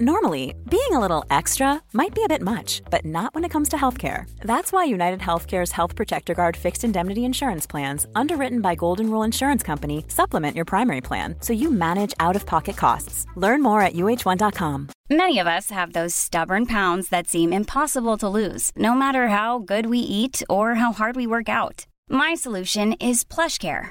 Normally, being a little extra might be a bit much, but not when it comes to healthcare. That's why United Healthcare's Health Protector Guard fixed indemnity insurance plans, underwritten by Golden Rule Insurance Company, supplement your primary plan so you manage out of pocket costs. Learn more at uh1.com. Many of us have those stubborn pounds that seem impossible to lose, no matter how good we eat or how hard we work out. My solution is PlushCare.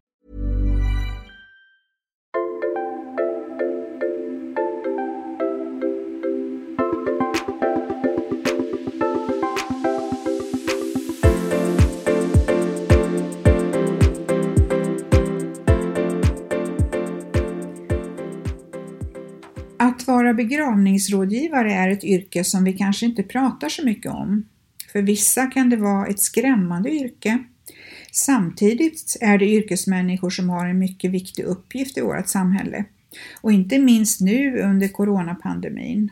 Att vara begravningsrådgivare är ett yrke som vi kanske inte pratar så mycket om. För vissa kan det vara ett skrämmande yrke. Samtidigt är det yrkesmänniskor som har en mycket viktig uppgift i vårt samhälle. Och inte minst nu under coronapandemin.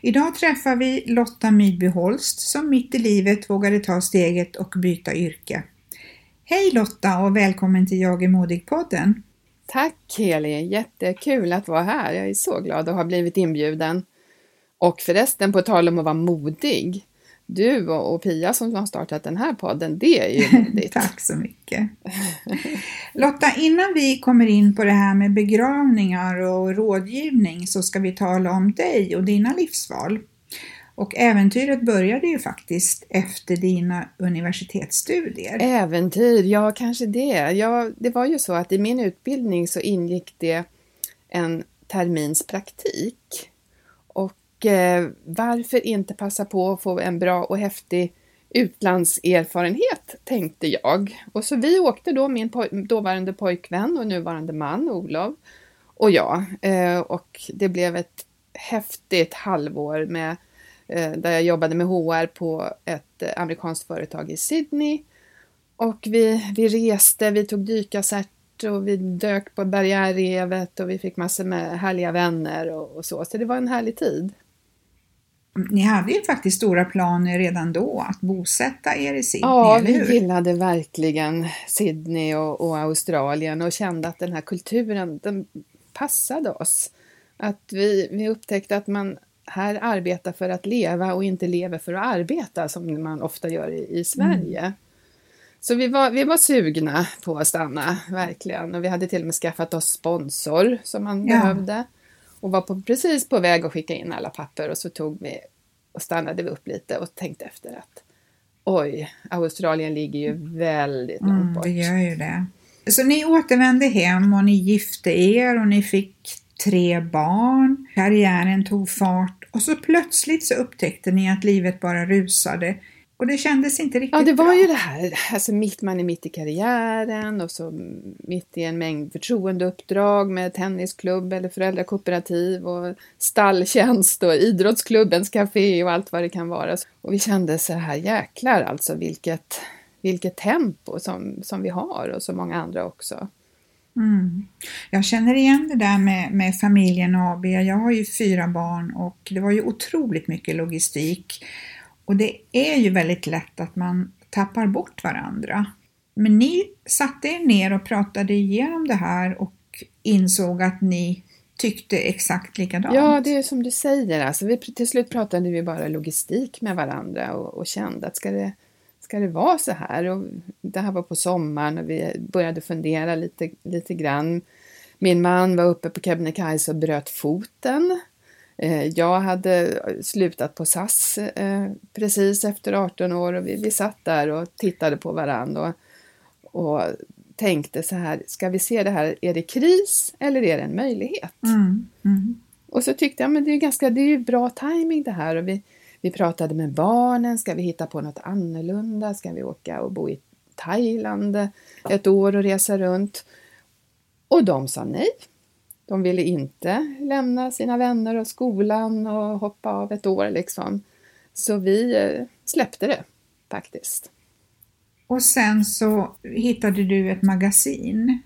Idag träffar vi Lotta Mydby Holst som mitt i livet vågade ta steget och byta yrke. Hej Lotta och välkommen till Jag är modig-podden! Tack Heli, jättekul att vara här. Jag är så glad att ha blivit inbjuden. Och förresten, på tal om att vara modig. Du och Pia som har startat den här podden, det är ju modigt. Tack så mycket. Lotta, innan vi kommer in på det här med begravningar och rådgivning så ska vi tala om dig och dina livsval. Och äventyret började ju faktiskt efter dina universitetsstudier. Äventyr, ja kanske det. Ja, det var ju så att i min utbildning så ingick det en termins praktik. Och eh, varför inte passa på att få en bra och häftig utlandserfarenhet, tänkte jag. Och så vi åkte då, min poj dåvarande pojkvän och nuvarande man, Olof, och jag. Eh, och det blev ett häftigt halvår med där jag jobbade med HR på ett eh, amerikanskt företag i Sydney. Och vi, vi reste, vi tog dykarcert och vi dök på barriärrevet och vi fick massor med härliga vänner och, och, så. Så det var en härlig tid. Ni hade ju faktiskt stora planer redan då att bosätta er i Sydney, Ja, eller hur? vi gillade verkligen Sydney och, och, Australien och kände att den här kulturen, den passade oss. Att vi, vi upptäckte att man här arbetar för att leva och inte lever för att arbeta som man ofta gör i, i Sverige. Mm. Så vi var, vi var sugna på att stanna, verkligen. Och vi hade till och med skaffat oss sponsor som man ja. behövde. Och var på, precis på väg att skicka in alla papper och så tog vi och stannade vi upp lite och tänkte efter att oj, Australien ligger ju väldigt långt mm, bort. Det gör ju det. Så ni återvände hem och ni gifte er och ni fick tre barn. Karriären tog fart och så plötsligt så upptäckte ni att livet bara rusade och det kändes inte riktigt Ja, det var bra. ju det här, alltså mitt, man är mitt i karriären och så mitt i en mängd förtroendeuppdrag med tennisklubb eller föräldrakooperativ och stalltjänst och idrottsklubbens café och allt vad det kan vara. Och vi kände så här, jäklar alltså vilket, vilket tempo som, som vi har och så många andra också. Mm. Jag känner igen det där med, med familjen AB. Jag har ju fyra barn och det var ju otroligt mycket logistik. Och det är ju väldigt lätt att man tappar bort varandra. Men ni satte er ner och pratade igenom det här och insåg att ni tyckte exakt likadant. Ja, det är som du säger. Alltså, vi, till slut pratade vi bara logistik med varandra och, och kände att ska det, ska det vara så här? Och det här var på sommaren och vi började fundera lite, lite grann. Min man var uppe på Kebnekaise och bröt foten. Eh, jag hade slutat på SAS eh, precis efter 18 år och vi, vi satt där och tittade på varandra och, och tänkte så här, ska vi se det här, är det kris eller är det en möjlighet? Mm, mm. Och så tyckte jag, men det är ganska, det är ju bra timing det här och vi, vi pratade med barnen, ska vi hitta på något annorlunda? Ska vi åka och bo i Thailand ett år och resa runt? Och de sa nej. De ville inte lämna sina vänner och skolan och hoppa av ett år liksom. Så vi eh, släppte det faktiskt. Och sen så hittade du ett magasin.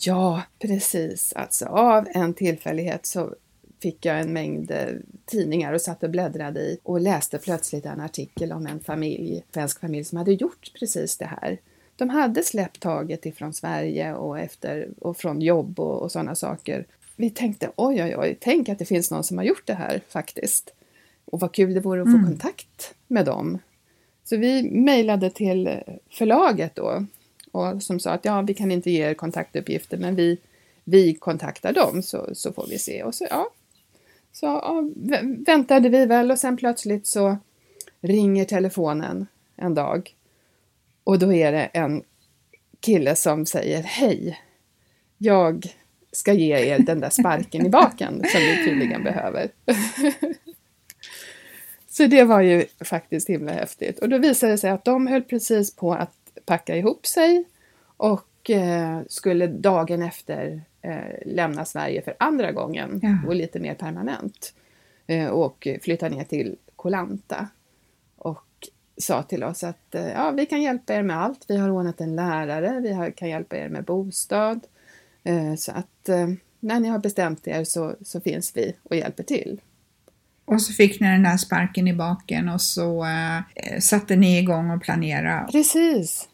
Ja, precis. Alltså av en tillfällighet så fick jag en mängd eh, tidningar och satt och bläddrade i och läste plötsligt en artikel om en familj, svensk familj som hade gjort precis det här. De hade släppt taget ifrån Sverige och, efter, och från jobb och, och sådana saker. Vi tänkte oj, oj, oj, tänk att det finns någon som har gjort det här faktiskt. Och vad kul det vore att få mm. kontakt med dem. Så vi mejlade till förlaget då och som sa att ja, vi kan inte ge er kontaktuppgifter men vi, vi kontaktar dem så, så får vi se. Och så, ja, så ja, väntade vi väl och sen plötsligt så ringer telefonen en dag och då är det en kille som säger hej, jag ska ge er den där sparken i baken som vi tydligen behöver. Så det var ju faktiskt himla häftigt. Och då visade det sig att de höll precis på att packa ihop sig och eh, skulle dagen efter lämna Sverige för andra gången ja. och lite mer permanent eh, och flytta ner till Kolanta och sa till oss att eh, ja, vi kan hjälpa er med allt. Vi har ordnat en lärare, vi kan hjälpa er med bostad. Eh, så att eh, när ni har bestämt er så, så finns vi och hjälper till. Och så fick ni den där sparken i baken och så eh, satte ni igång och planerade. Precis.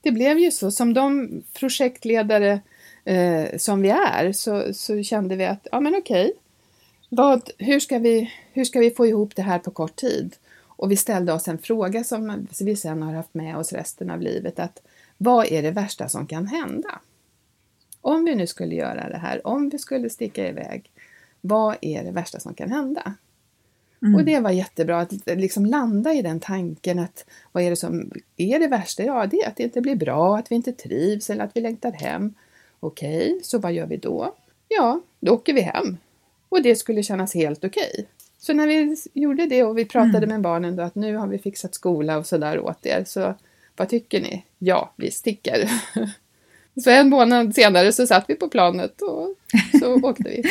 Det blev ju så. Som de projektledare eh, som vi är så, så kände vi att, ja men okej, vad, hur, ska vi, hur ska vi få ihop det här på kort tid? Och vi ställde oss en fråga som vi sedan har haft med oss resten av livet, att vad är det värsta som kan hända? Om vi nu skulle göra det här, om vi skulle sticka iväg, vad är det värsta som kan hända? Mm. Och det var jättebra att liksom landa i den tanken att vad är det som är det värsta? Ja, det är att det inte blir bra, att vi inte trivs eller att vi längtar hem. Okej, okay, så vad gör vi då? Ja, då åker vi hem. Och det skulle kännas helt okej. Okay. Så när vi gjorde det och vi pratade mm. med barnen då att nu har vi fixat skola och sådär åt er, så vad tycker ni? Ja, vi sticker. Så en månad senare så satt vi på planet och så åkte vi.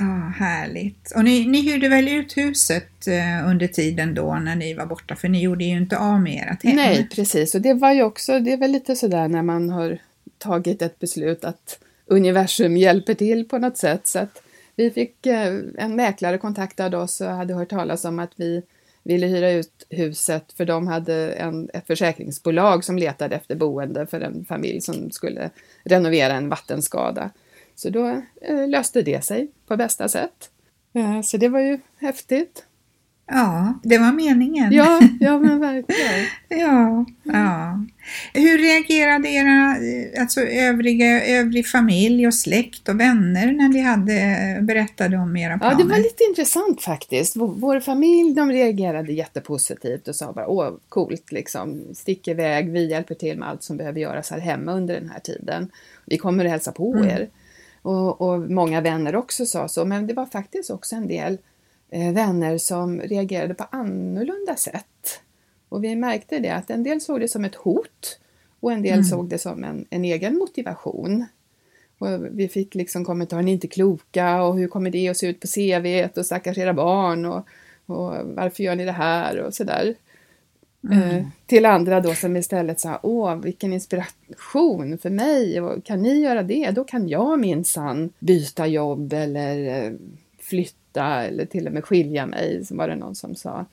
ah, härligt. Och ni, ni hyrde väl ut huset eh, under tiden då när ni var borta, för ni gjorde ju inte av med ert hem. Nej, precis. Och det var ju också, det är väl lite sådär när man har tagit ett beslut att universum hjälper till på något sätt. Så att vi fick eh, en mäklare kontaktade oss och hade hört talas om att vi ville hyra ut huset för de hade en, ett försäkringsbolag som letade efter boende för en familj som skulle renovera en vattenskada. Så då eh, löste det sig på bästa sätt. Eh, så det var ju häftigt. Ja, det var meningen. Ja, ja men verkligen. ja, ja. Hur reagerade era alltså övriga, övrig familj och släkt och vänner när ni hade, berättade om era planer? Ja, det var lite intressant faktiskt. Vår, vår familj de reagerade jättepositivt och sa bara åh, coolt liksom, stick iväg, vi hjälper till med allt som behöver göras här hemma under den här tiden. Vi kommer att hälsa på mm. er. Och, och många vänner också sa så, men det var faktiskt också en del vänner som reagerade på annorlunda sätt. Och vi märkte det att en del såg det som ett hot och en del mm. såg det som en, en egen motivation. Och vi fick liksom kommentarer, ni är inte kloka och hur kommer det att se ut på CV och stackars era barn och, och varför gör ni det här och sådär. Mm. Eh, till andra då som istället sa, åh vilken inspiration för mig, och kan ni göra det, då kan jag minsann byta jobb eller eh, flytta eller till och med skilja mig, så var det någon som sa.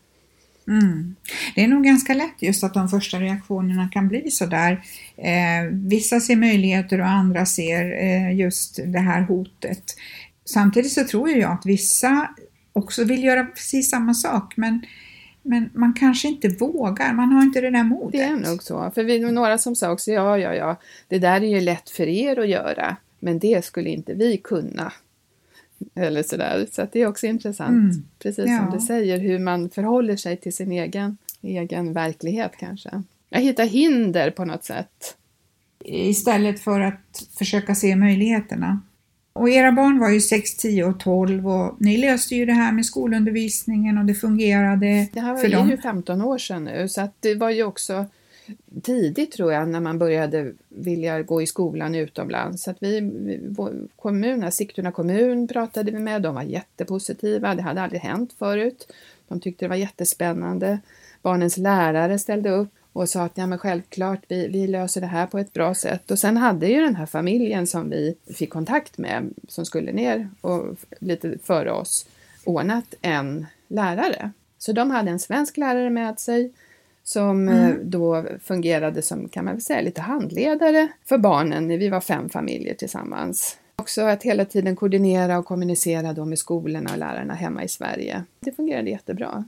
Mm. Det är nog ganska lätt just att de första reaktionerna kan bli sådär. Eh, vissa ser möjligheter och andra ser eh, just det här hotet. Samtidigt så tror jag att vissa också vill göra precis samma sak men men man kanske inte vågar, man har inte det där modet. Det är nog så. För vi några som sa också, ja, ja, ja, det där är ju lätt för er att göra, men det skulle inte vi kunna. Eller sådär. Så att det är också intressant, mm. precis ja. som du säger, hur man förhåller sig till sin egen, egen verklighet kanske. Jag hittar hinder på något sätt. Istället för att försöka se möjligheterna. Och era barn var ju 6, 10 och 12 och ni löste ju det här med skolundervisningen och det fungerade Det här var ju 15 år sedan nu så att det var ju också tidigt tror jag när man började vilja gå i skolan utomlands. Så att vi, kommunen, Sigtuna kommun pratade vi med, de var jättepositiva, det hade aldrig hänt förut. De tyckte det var jättespännande. Barnens lärare ställde upp och sa att ja, men självklart, vi, vi löser det här på ett bra sätt. Och sen hade ju den här familjen som vi fick kontakt med, som skulle ner och lite före oss, ordnat en lärare. Så de hade en svensk lärare med sig som Mm. eh, då fungerade som, kan man väl säga, lite handledare för barnen. Vi var fem familjer tillsammans. Också att hela tiden koordinera och kommunicera då med skolorna och lärarna hemma i Sverige. Det fungerade jättebra.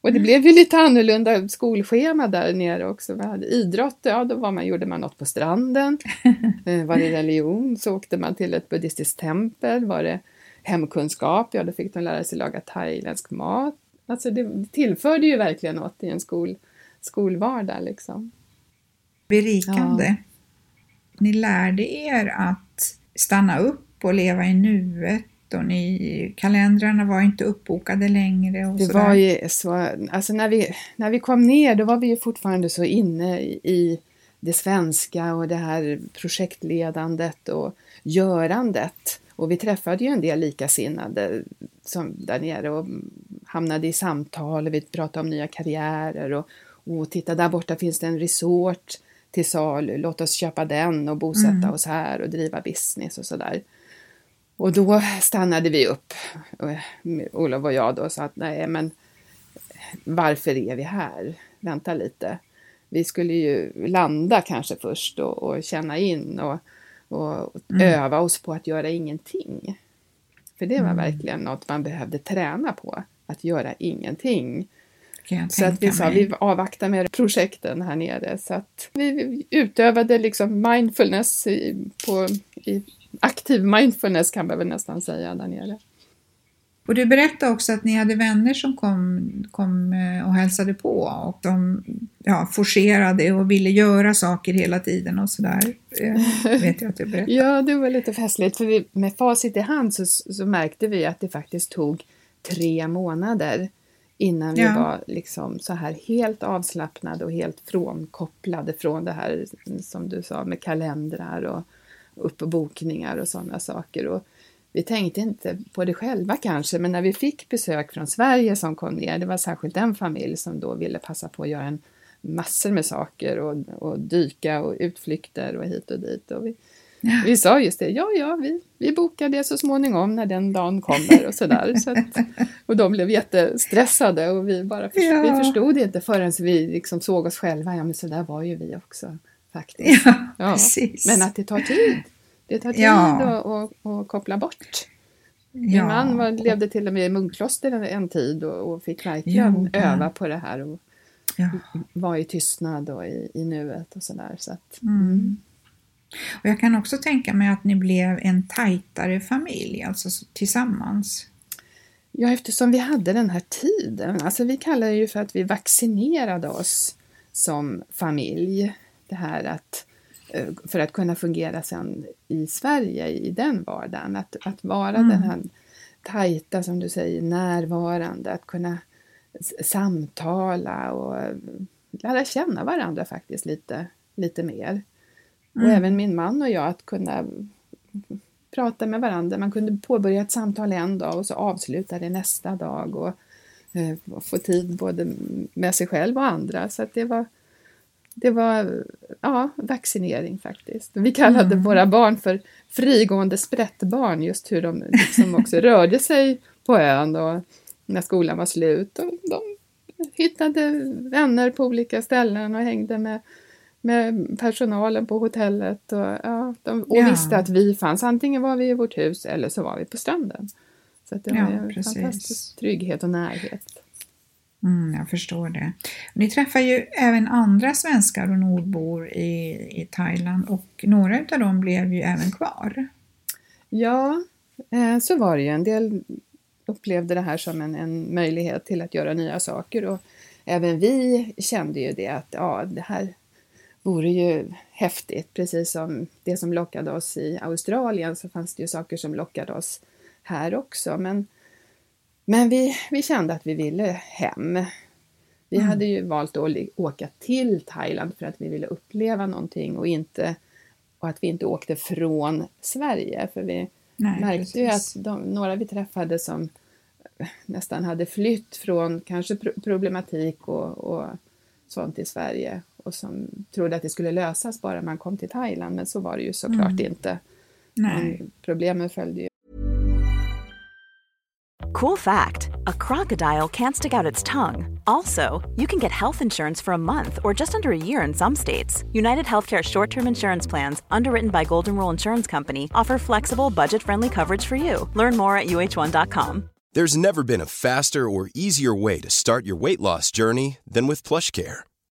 Och det blev ju lite annorlunda skolschema där nere också. Vi hade idrott, ja då var man, gjorde man något på stranden. Eh, Var det religion så åkte man till ett buddhistiskt tempel. Var det hemkunskap, ja då fick de lära sig laga thailändsk mat. Alltså det tillförde ju verkligen något i en skol, skolvardag liksom. Berikande. Ni lärde er att stanna upp och leva i nuet och ni, kalendrarna var inte uppbokade längre. Och Det sådär. var ju så, alltså när vi, när vi kom ner då var vi ju fortfarande så inne i, i det svenska och det här projektledandet och görandet. Och vi träffade ju en del likasinnade som där nere och hamnade i samtal och vi pratade om nya karriärer och, och titta där borta finns det en resort till salu, låt oss köpa den och bosätta Mm. oss här och driva business och sådär. Och då stannade vi upp, eh, Olof och jag då, och sa att nej men varför är vi här? Vänta lite. Vi skulle ju landa kanske först och, och känna in och, och öva oss på att göra ingenting. För det var verkligen något man behövde träna på, att göra ingenting. Så att vi tänka sa mig. vi avvaktar med projekten här nere. Så att vi utövade liksom mindfulness i, på, i aktiv mindfulness kan man väl nästan säga där nere. Och du berättade också att ni hade vänner som kom, kom eh, och hälsade på och de ja, forcerade och ville göra saker hela tiden och sådär. Eh, vet jag att du berättade. Ja, det var lite festligt för vi, med facit i hand så, så märkte vi att det faktiskt tog tre månader innan vi Ja. var liksom så här helt avslappnade och helt frånkopplade från det här som du sa med kalendrar och uppbokningar och sådana saker. Och vi tänkte inte på det själva kanske, men när vi fick besök från Sverige som kom ner, det var särskilt en familj som då ville passa på att göra en massor med saker och, och dyka och utflykter och hit och dit. Och vi, Ja. vi sa just det, ja, ja, vi, vi bokar det så småningom när den dagen kommer och sådär. Så att, och de blev jättestressade och vi bara för, Ja. vi förstod inte förrän vi liksom såg oss själva, ja men så där var ju vi också faktiskt. Ja, Ja. Men att det tar tid. Det tar tid att, att, att koppla bort. Min man var, levde till och med i munkkloster en, en tid och, och fick verkligen öva på det här och Ja. vara i tystnad och i, i nuet och sådär. Så att, Mm. Och jag kan också tänka mig att ni blev en tajtare familj, alltså tillsammans. Ja, eftersom vi hade den här tiden. Alltså vi kallar det ju för att vi vaccinerade oss som familj. Det här att eh, för att kunna fungera sen i Sverige i den vardagen. Att, att vara Mm. den här tajta, som du säger, närvarande. Att kunna samtala och eh, lära känna varandra faktiskt lite, lite mer. Och Mm. även min man och jag att kunna prata med varandra. Man kunde påbörja ett samtal en dag och så avsluta det nästa dag och eh, få tid både med sig själv och andra. Så det var, det var ja, vaccinering faktiskt. Vi kallade våra barn för frigående sprättbarn, just hur de liksom också rörde sig på ön och när skolan var slut. Och de hittade vänner på olika ställen och hängde med med personalen på hotellet och, ja, de, och Ja. visste att vi fanns. Antingen var vi i vårt hus eller så var vi på stranden. Så det Ja, var en precis. fantastisk trygghet och närhet. Mm, jag förstår det. Ni träffar ju även andra svenskar och nordbor i, i Thailand och några av dem blev ju även kvar. Ja, eh, så var det ju. En del upplevde det här som en, en möjlighet till att göra nya saker och även vi kände ju det att ja, det här vore ju häftigt. Precis som det som lockade oss i Australien så fanns det ju saker som lockade oss här också. Men, men vi, vi kände att vi ville hem. Vi Mm. hade ju valt att åka till Thailand för att vi ville uppleva någonting och, inte, och att vi inte åkte från Sverige. För vi Nej, märkte ju att de, några vi träffade som nästan hade flytt från kanske pro- problematik och, och sånt i Sverige och som trodde att det skulle lösas bara man kom till Thailand, men så var det ju såklart mm. inte. Nej. problemen följde ju. Cool fact a crocodile can't stick out its tongue. Also, you can get health insurance for a month or just under a year in some states. United Healthcare short term insurance plans, underwritten by Golden Rule Insurance Company, offer flexible, budget friendly coverage for you. Learn more at uh1.com. There's never been a faster or easier way to start your weight loss journey than with PlushCare.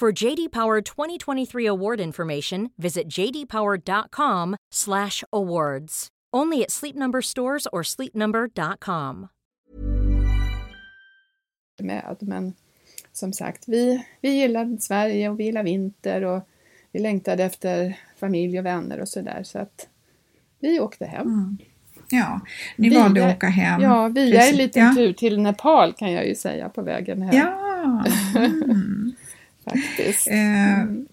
For JD Power 2023 award information, visit jdpower.com/awards. Only at Sleep Number stores or sleepnumber.com. Med, men som sagt, vi, vi gillar Sverige och vi gillar vinter och vi längtade efter familj och vänner och sådär så att vi åkte hem. Mm. Ja, ni vi valde att åka hem. Ja, via en liten ja. tur till Nepal kan jag ju säga på vägen hem. Ja. Mm faktiskt. Eh, mm.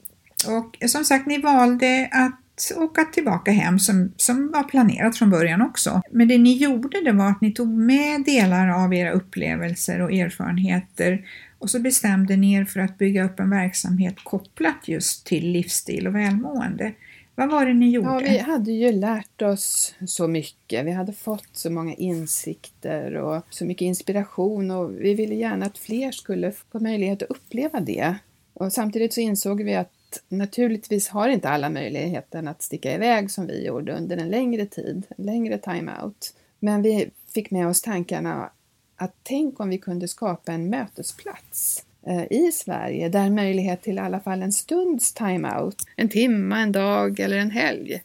och som sagt, ni valde att åka tillbaka hem som, som var planerat från början också. Men det ni gjorde det var att ni tog med delar av era upplevelser och erfarenheter och så bestämde ni er för att bygga upp en verksamhet kopplat just till livsstil och välmående. Vad var det ni gjorde? Ja, vi hade ju lärt oss så mycket. Vi hade fått så många insikter och så mycket inspiration och vi ville gärna att fler skulle få möjlighet att uppleva det. Och samtidigt så insåg vi att naturligtvis har inte alla möjligheten att sticka iväg som vi gjorde under en längre tid, en längre time-out. Men vi fick med oss tankarna att tänk om vi kunde skapa en mötesplats eh, i Sverige där möjlighet till i alla fall en stunds time-out, en timme, en dag eller en helg,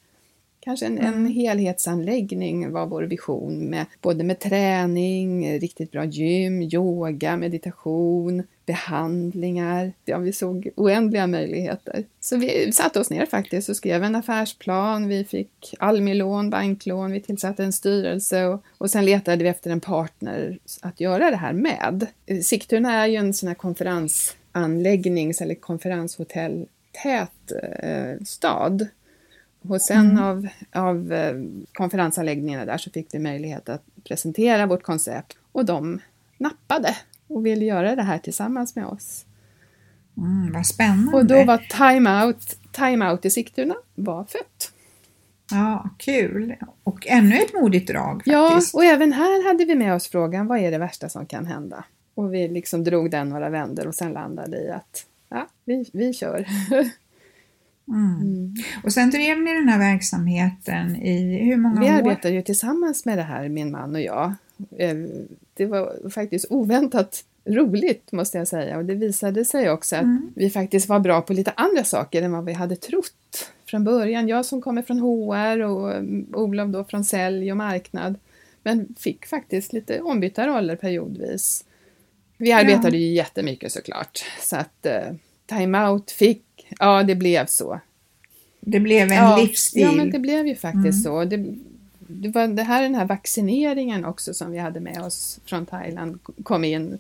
Kanske en, en mm. helhetsanläggning var vår vision med både med träning, riktigt bra gym, yoga, meditation, behandlingar. Ja, vi såg oändliga möjligheter. Så vi satte oss ner faktiskt och skrev en affärsplan. Vi fick Almi-lån, banklån, vi tillsatte en styrelse och, och sen letade vi efter en partner att göra det här med. Sigtuna är ju en sån här konferensanläggnings eller konferenshotell tät eh, stad Hos en mm. av, av eh, konferensanläggningarna där så fick vi möjlighet att presentera vårt koncept och de nappade och ville göra det här tillsammans med oss. Mm, vad spännande! Och då var Time Out, Time Out i Sigtuna var fött. Ja, kul! Och ännu ett modigt drag faktiskt. Ja, och även här hade vi med oss frågan, vad är det värsta som kan hända? Och vi liksom drog den några vändor och sen landade i att ja, vi, vi kör. Mm. mm. Och sen drev ni den här verksamheten i hur många Vi år? Vi arbetade ju tillsammans med det här, min man och jag. Eh, det var faktiskt oväntat roligt måste jag säga och det visade sig också att mm. vi faktiskt var bra på lite andra saker än vad vi hade trott från början. Jag som kommer från HR och mm, Olof då från sälj och marknad men fick faktiskt lite ombytta roller periodvis. Vi arbetade ja. ju jättemycket såklart så att eh, Time Out fick ja det blev så. Det blev en ja, livsstil. Ja, men det blev ju faktiskt mm. så. Det, det var det här, den här vaccineringen också som vi hade med oss från Thailand kom in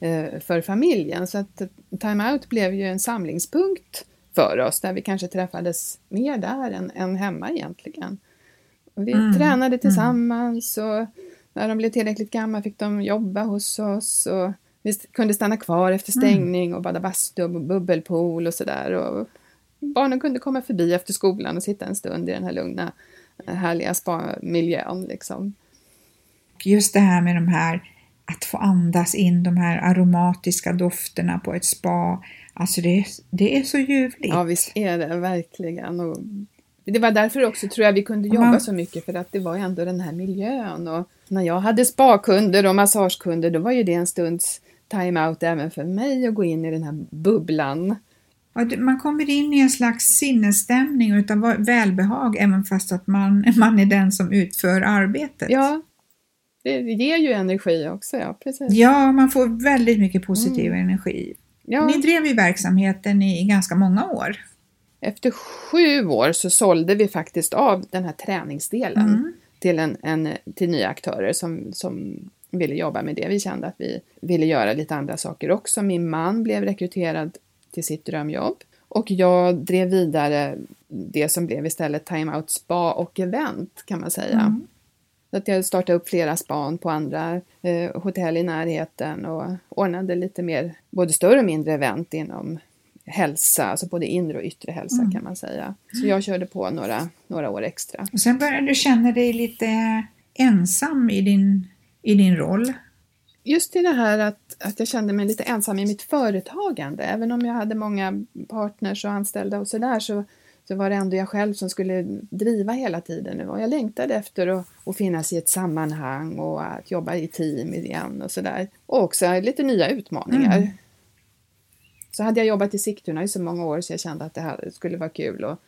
eh, för familjen. Så att Time Out blev ju en samlingspunkt för oss där vi kanske träffades mer där än, än hemma egentligen. Och vi mm. tränade mm. tillsammans och när de blev tillräckligt gamla fick de jobba hos oss. Och vi kunde stanna kvar efter mm. stängning och bada bastu och bubbelpool och sådär. Barnen kunde komma förbi efter skolan och sitta en stund i den här lugna, eh, härliga spa-miljön. Liksom. Just det här med de här, att få andas in de här aromatiska dofterna på ett spa. Alltså det, det är så ljuvligt. Ja, visst är det verkligen. Och Det var därför också tror jag vi kunde jobba man- så mycket för att det var ändå den här miljön och när jag hade spakunder och massagekunder då var ju det en stunds time-out även för mig att gå in i den här bubblan. Man kommer in i en slags sinnesstämning utav va- välbehag även fast att man, man är den som utför arbetet. Ja, det ger ju energi också, ja precis. Ja, man får väldigt mycket positiv energi. Mm. Ja. Ni drev ju verksamheten i ganska många år. Efter sju år så sålde vi faktiskt av den här träningsdelen Mm. till, en, en, till nya aktörer som, som ville jobba med det. Vi kände att vi ville göra lite andra saker också. Min man blev rekryterad till sitt drömjobb och jag drev vidare det som blev istället Time Out Spa och Event kan man säga. Mm. Så att jag startade upp flera span på andra eh, hotell i närheten och ordnade lite mer, både större och mindre event inom hälsa, alltså både inre och yttre hälsa Mm. kan man säga. Så jag körde på några, några år extra. Och sen började du känna dig lite ensam i din, i din roll. Just i det här att, att jag kände mig lite ensam i mitt företagande, även om jag hade många partners och anställda och sådär så, så var det ändå jag själv som skulle driva hela tiden. Och jag längtade efter att, att finnas i ett sammanhang och att jobba i team igen och sådär. Och också lite nya utmaningar. Mm. Så hade jag jobbat i Sigtuna i så många år så jag kände att det här skulle vara kul att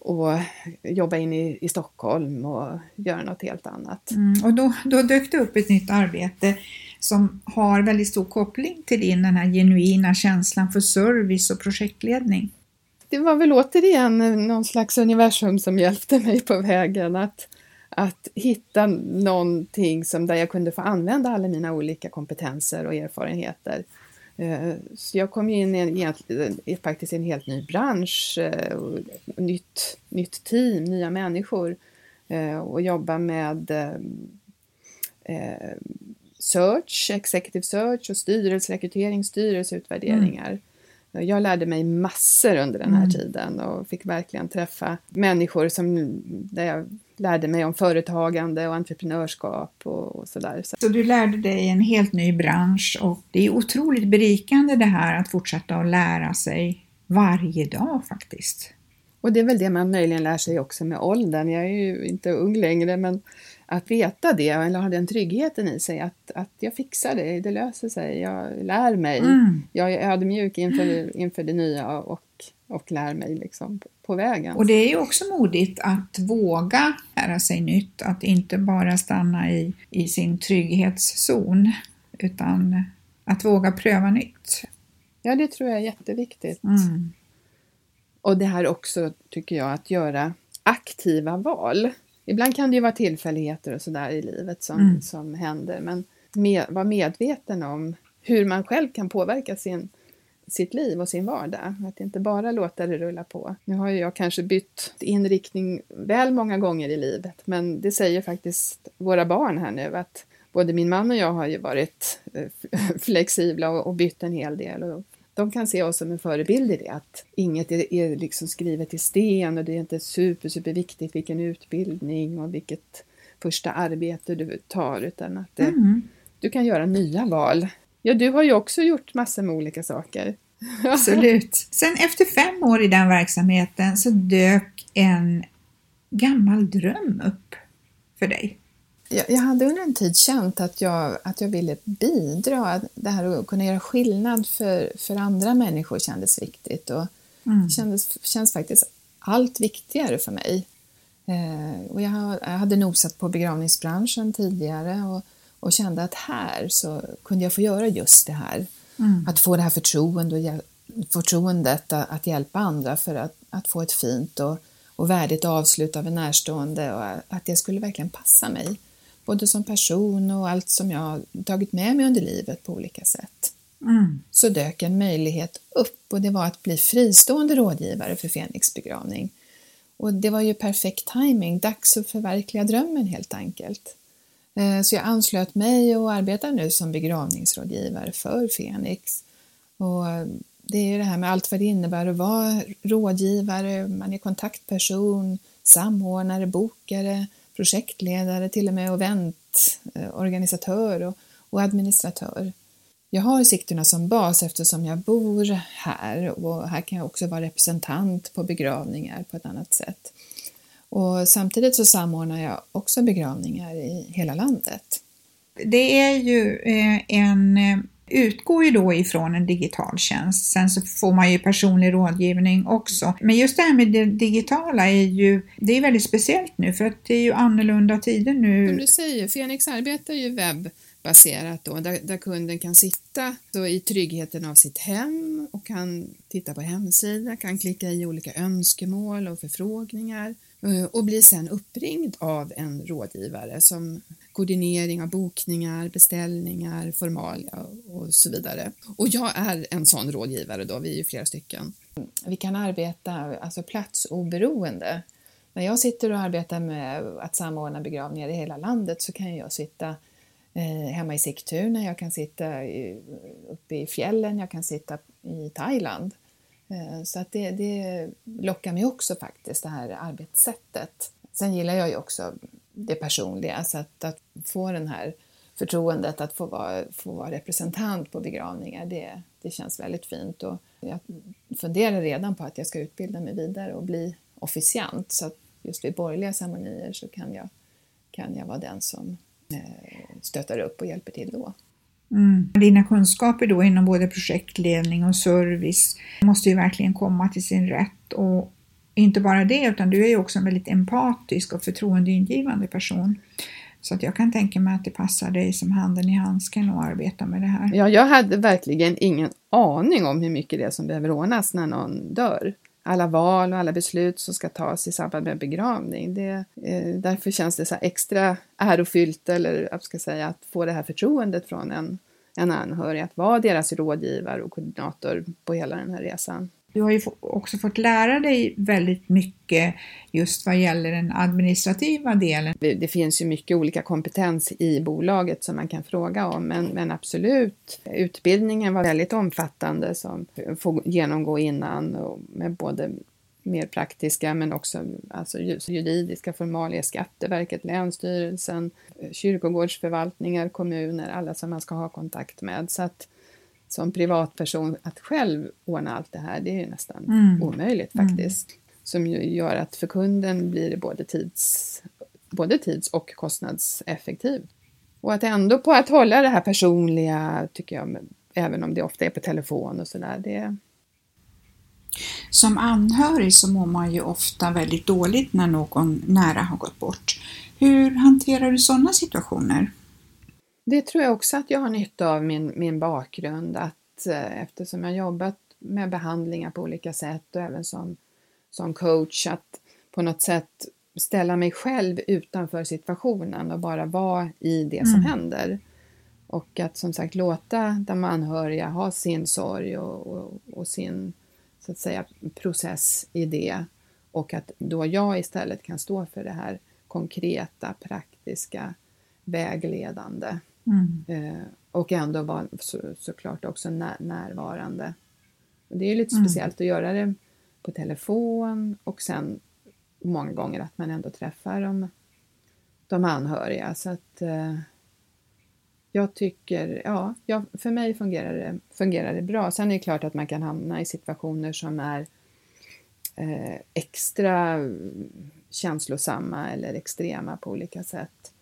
och jobba in i, i Stockholm och göra något helt annat. Mm, och då, då dök det upp ett nytt arbete som har väldigt stor koppling till din den här genuina känslan för service och projektledning. det var väl återigen någon slags universum som hjälpte mig på vägen att, att hitta någonting som där jag kunde få använda alla mina olika kompetenser och erfarenheter. Eh, så jag kom ju in i en, i faktiskt en helt ny bransch, eh, och nytt, nytt team, nya människor eh, och jobba med search, executive search och styrelserekrytering, styrelseutvärderingar. Jag lärde mig massor under den här Mm. tiden och fick verkligen träffa människor som, där jag lärde mig om företagande och entreprenörskap och, och sådär. Så, Så du lärde dig en helt ny bransch och det är otroligt berikande det här att fortsätta att lära sig varje dag faktiskt. och det är väl det man möjligen lär sig också med åldern. Jag är ju inte ung längre men att veta det eller ha den tryggheten i sig att, att jag fixar det, det löser sig, jag lär mig. Mm. Jag är ödmjuk inför, inför det nya och, och lär mig liksom på, vägen. Och det är ju också modigt att våga lära sig nytt, att inte bara stanna i, i sin trygghetszon utan att våga pröva nytt. Ja, det tror jag är jätteviktigt. Mm. Och det här också, tycker jag, att göra aktiva val. Ibland kan det ju vara tillfälligheter och sådär i livet som, Mm. som händer, men med, vara medveten om hur man själv kan påverka sin, sitt liv och sin vardag. Att inte bara låta det rulla på. Nu har ju jag kanske bytt inriktning väl många gånger i livet, men det säger faktiskt våra barn här nu att både min man och jag har ju varit eh, flexibla och, och bytt en hel del. Och de kan se oss som en förebild i det, att inget är, är liksom skrivet i sten och det är inte super, super viktigt vilken utbildning och vilket första arbete du tar, utan att Mm. du kan göra nya val. Ja, du har ju också gjort massor med olika saker. Absolut. Sen efter fem år i den verksamheten så dök en gammal dröm upp för dig. Jag, jag hade under en tid känt att jag, att jag ville bidra, det här att kunna göra skillnad för, för andra människor kändes viktigt och Mm. kändes, känns faktiskt allt viktigare för mig. Eh, och jag, hade nosat på begravningsbranschen tidigare och, och kände att här så kunde jag få göra just det här. Mm. Att få det här förtroende förtroendet att, att hjälpa andra för att, att få ett fint och, och värdigt avslut av en närstående och att det skulle verkligen passa mig. Både som person och allt som jag tagit med mig under livet på olika sätt Mm. så dök en möjlighet upp och det var att bli fristående rådgivare för Fenix begravning. Och det var ju perfekt timing, dags att förverkliga drömmen helt enkelt. Eh, Så jag anslöt mig och arbetar nu som begravningsrådgivare för Fenix. Och det är ju det här med allt vad det innebär att vara rådgivare, man är kontaktperson, samordnare, bokare, projektledare, till och med eventorganisatör och, och administratör. Jag har Sigtuna som bas eftersom jag bor här och här kan jag också vara representant på begravningar på ett annat sätt. Och samtidigt så samordnar jag också begravningar i hela landet. Det är ju eh, en eh, utgår ju då ifrån en digital tjänst. Sen så får man ju personlig rådgivning också. Men just det här med det digitala är ju, det är väldigt speciellt nu för att det är ju annorlunda tider nu. Som du säger, Fenix arbetar ju webbaserat då, där, där kunden kan sitta då i tryggheten av sitt hem och kan titta på hemsidan, kan klicka i olika önskemål och förfrågningar eh, och blir sen uppringd av en rådgivare som koordinering av bokningar, beställningar, formalia och så vidare. Och jag är en sån rådgivare då, vi är ju flera stycken. Vi kan arbeta alltså platsoberoende. När jag sitter och arbetar med att samordna begravningar i hela landet så kan jag sitta eh, hemma i Sigtuna, jag kan sitta uppe i fjällen, jag kan sitta i Thailand. Eh, så att det, det lockar mig också faktiskt, det här arbetssättet. Sen gillar jag ju också det personliga, så att, att få den här förtroendet att få vara, få vara representant på begravningar, det, det känns väldigt fint. Och jag funderar redan på att jag ska utbilda mig vidare och bli officiant, så att just vid borgerliga ceremonier så kan jag, kan jag vara den som eh, stöttar upp och hjälper till då. Mm. Dina kunskaper då inom både projektledning och service måste ju verkligen komma till sin rätt och inte bara det, utan du är ju också en väldigt empatisk och förtroendeingivande person. Så att jag kan tänka mig att det passar dig som handen i handsken att arbeta med det här. Ja, jag hade verkligen ingen aning om hur mycket det är som behöver ordnas när någon dör. Alla val och alla beslut som ska tas i samband med begravning. Det, eh, därför känns det så extra ärofyllt, eller jag ska säga, att få det här förtroendet från en, en anhörig, att vara deras rådgivare och koordinator på hela den här resan. Du har ju också fått lära dig väldigt mycket just vad gäller den administrativa delen. Det finns ju mycket olika kompetens i bolaget som man kan fråga om, men, men absolut, utbildningen var väldigt omfattande som får genomgå innan och med både mer praktiska men också alltså juridiska formalia, Skatteverket, Länsstyrelsen, kyrkogårdsförvaltningar, kommuner, alla som man ska ha kontakt med. Så att som privatperson att själv ordna allt det här, det är nästan mm. omöjligt mm. faktiskt. Mm. Som ju gör att för kunden blir det både tids, både tids och kostnadseffektivt. Och att ändå på att hålla det här personliga, tycker jag, även om det ofta är på telefon och sådär, det, som anhörig så mår man ju ofta väldigt dåligt när någon nära har gått bort. Hur hanterar du sådana situationer? Det tror jag också att jag har nytta av min, min bakgrund, att eh, eftersom jag jobbat med behandlingar på olika sätt och även som, som coach, att på något sätt ställa mig själv utanför situationen och bara vara i det som mm. händer. Och att som sagt låta de anhöriga ha sin sorg och, och, och, sin så att säga, process i det och att då jag istället kan stå för det här konkreta, praktiska, vägledande. Mm. Eh, och ändå vara så, såklart också när, närvarande. Och det är ju lite mm. speciellt att göra det på telefon och sen många gånger att man ändå träffar de, de anhöriga. Så att eh, jag tycker, ja, ja, för mig fungerar det, fungerar det bra. Sen är det klart att man kan hamna i situationer som är eh, extra känslosamma eller extrema på olika sätt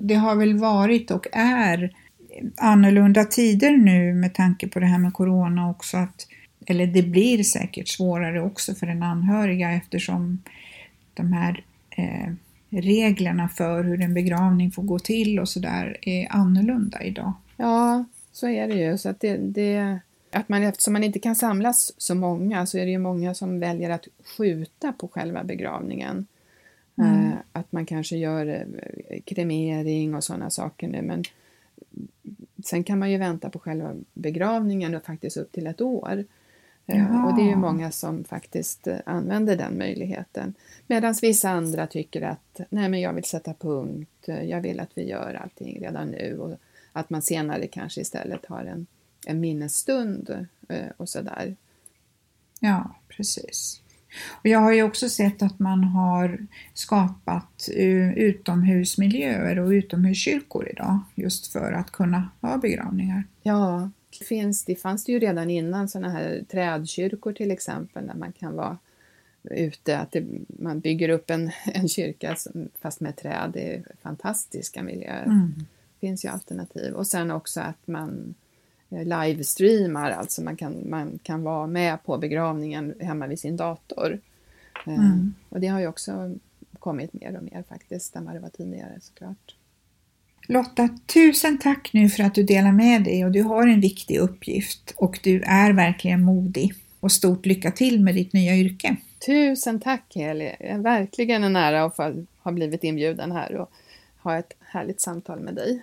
det har väl varit och är annorlunda tider nu med tanke på det här med Corona också. Att, eller det blir säkert svårare också för den anhöriga eftersom de här eh, reglerna för hur en begravning får gå till och sådär är annorlunda idag. Ja, så är det ju. Så att det, det, att man, eftersom man inte kan samlas så många så är det ju många som väljer att skjuta på själva begravningen. Mm. Eh, att man kanske gör eh, kremering och sådana saker nu men sen kan man ju vänta på själva begravningen och faktiskt upp till ett år. Ja. Eh, och det är ju många som faktiskt använder den möjligheten. Medan vissa andra tycker att nej men jag vill sätta punkt, jag vill att vi gör allting redan nu och att man senare kanske istället har en, en minnesstund och sådär. Ja, precis. Och jag har ju också sett att man har skapat uh, utomhusmiljöer och utomhuskyrkor idag just för att kunna ha begravningar. Ja, det, finns, det fanns det ju redan innan sådana här trädkyrkor till exempel där man kan vara ute, att det, man bygger upp en, en kyrka som, fast med träd. Det är fantastiska miljöer. Mm. Det finns ju alternativ. Och sen också att man eh, livestreamar, alltså man kan, man kan vara med på begravningen hemma vid sin dator. Eh, Mm. Och det har ju också kommit mer och mer faktiskt, än vad det var tidigare såklart. Lotta, tusen tack nu för att du delar med dig och du har en viktig uppgift och du är verkligen modig. Och stort lycka till med ditt nya yrke. Tusen tack Heli! Verkligen en ära att ha blivit inbjuden här och ha ett härligt samtal med dig.